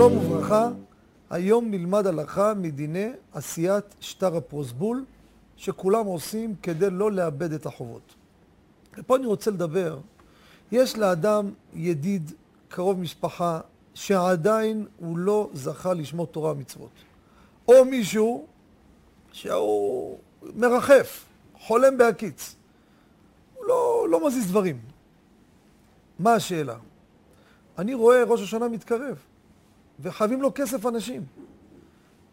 שלום וברכה, היום נלמד הלכה מדיני עשיית שטר הפרוסבול שכולם עושים כדי לא לאבד את החובות. ופה אני רוצה לדבר, יש לאדם ידיד, קרוב משפחה, שעדיין הוא לא זכה לשמור תורה ומצוות. או מישהו שהוא מרחף, חולם בהקיץ. הוא לא, לא מזיז דברים. מה השאלה? אני רואה ראש השנה מתקרב, וחייבים לו כסף אנשים.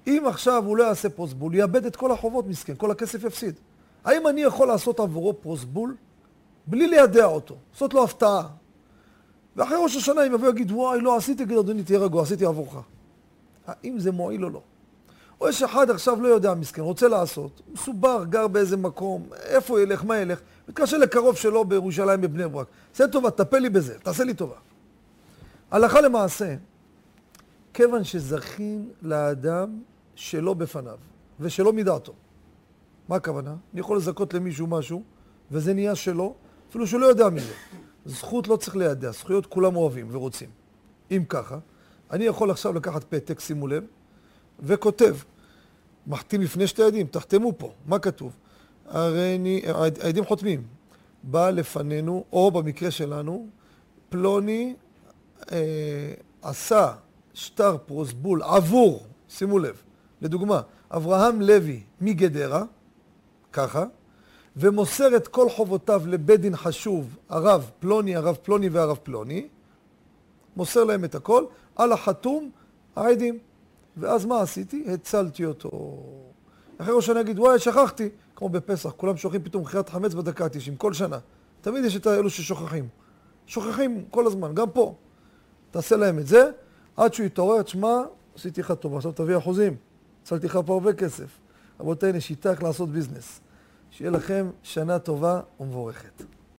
אם עכשיו הוא לא יעשה פרוסבול, יאבד את כל החובות מסכן, כל הכסף יפסיד. האם אני יכול לעשות עבורו פרוסבול בלי לידע אותו, לעשות לו הפתעה? ואחרי ראש השנה אם יבוא ויגיד, וואי, לא עשיתי, תגיד, אדוני, תהיה רגוע, עשיתי עבורך. האם זה מועיל או לא? או יש אחד עכשיו לא יודע מסכן, רוצה לעשות, מסובר, גר באיזה מקום, איפה ילך, מה ילך, מתקשר לקרוב שלו בירושלים בבני ברק. עשה טובה, טפל לי בזה, תעשה לי טובה. הלכה למעשה, כיוון שזכין לאדם שלא בפניו ושלא מדעתו. מה הכוונה? אני יכול לזכות למישהו משהו, וזה נהיה שלו, אפילו שהוא לא יודע מזה. זכות לא צריך לידע, זכויות כולם אוהבים ורוצים. אם ככה, אני יכול עכשיו לקחת פתק, שימו לב, וכותב, מחתים לפני שתי עדים, תחתמו פה, מה כתוב? הרי אני, העדים חותמים, בא לפנינו, או במקרה שלנו, פלוני אה, עשה שטר פרוסבול עבור, שימו לב, לדוגמה, אברהם לוי מגדרה, ככה, ומוסר את כל חובותיו לבית דין חשוב, הרב פלוני, הרב פלוני והרב פלוני, מוסר להם את הכל, על החתום העדים. ואז מה עשיתי? הצלתי אותו. אחרי ראש השנה אגיד, וואי, שכחתי, כמו בפסח, כולם שוכחים פתאום מכירת חמץ בדקה ה-90, כל שנה. תמיד יש את האלו ששוכחים. שוכחים כל הזמן, גם פה. תעשה להם את זה, עד שהוא יתעורר, תשמע, עשיתי לך טוב, עכשיו תביא אחוזים. הצלתי לך פה הרבה כסף. רבותיי, הנה שיטה איך לעשות ביזנס. שיהיה לכם שנה טובה ומבורכת.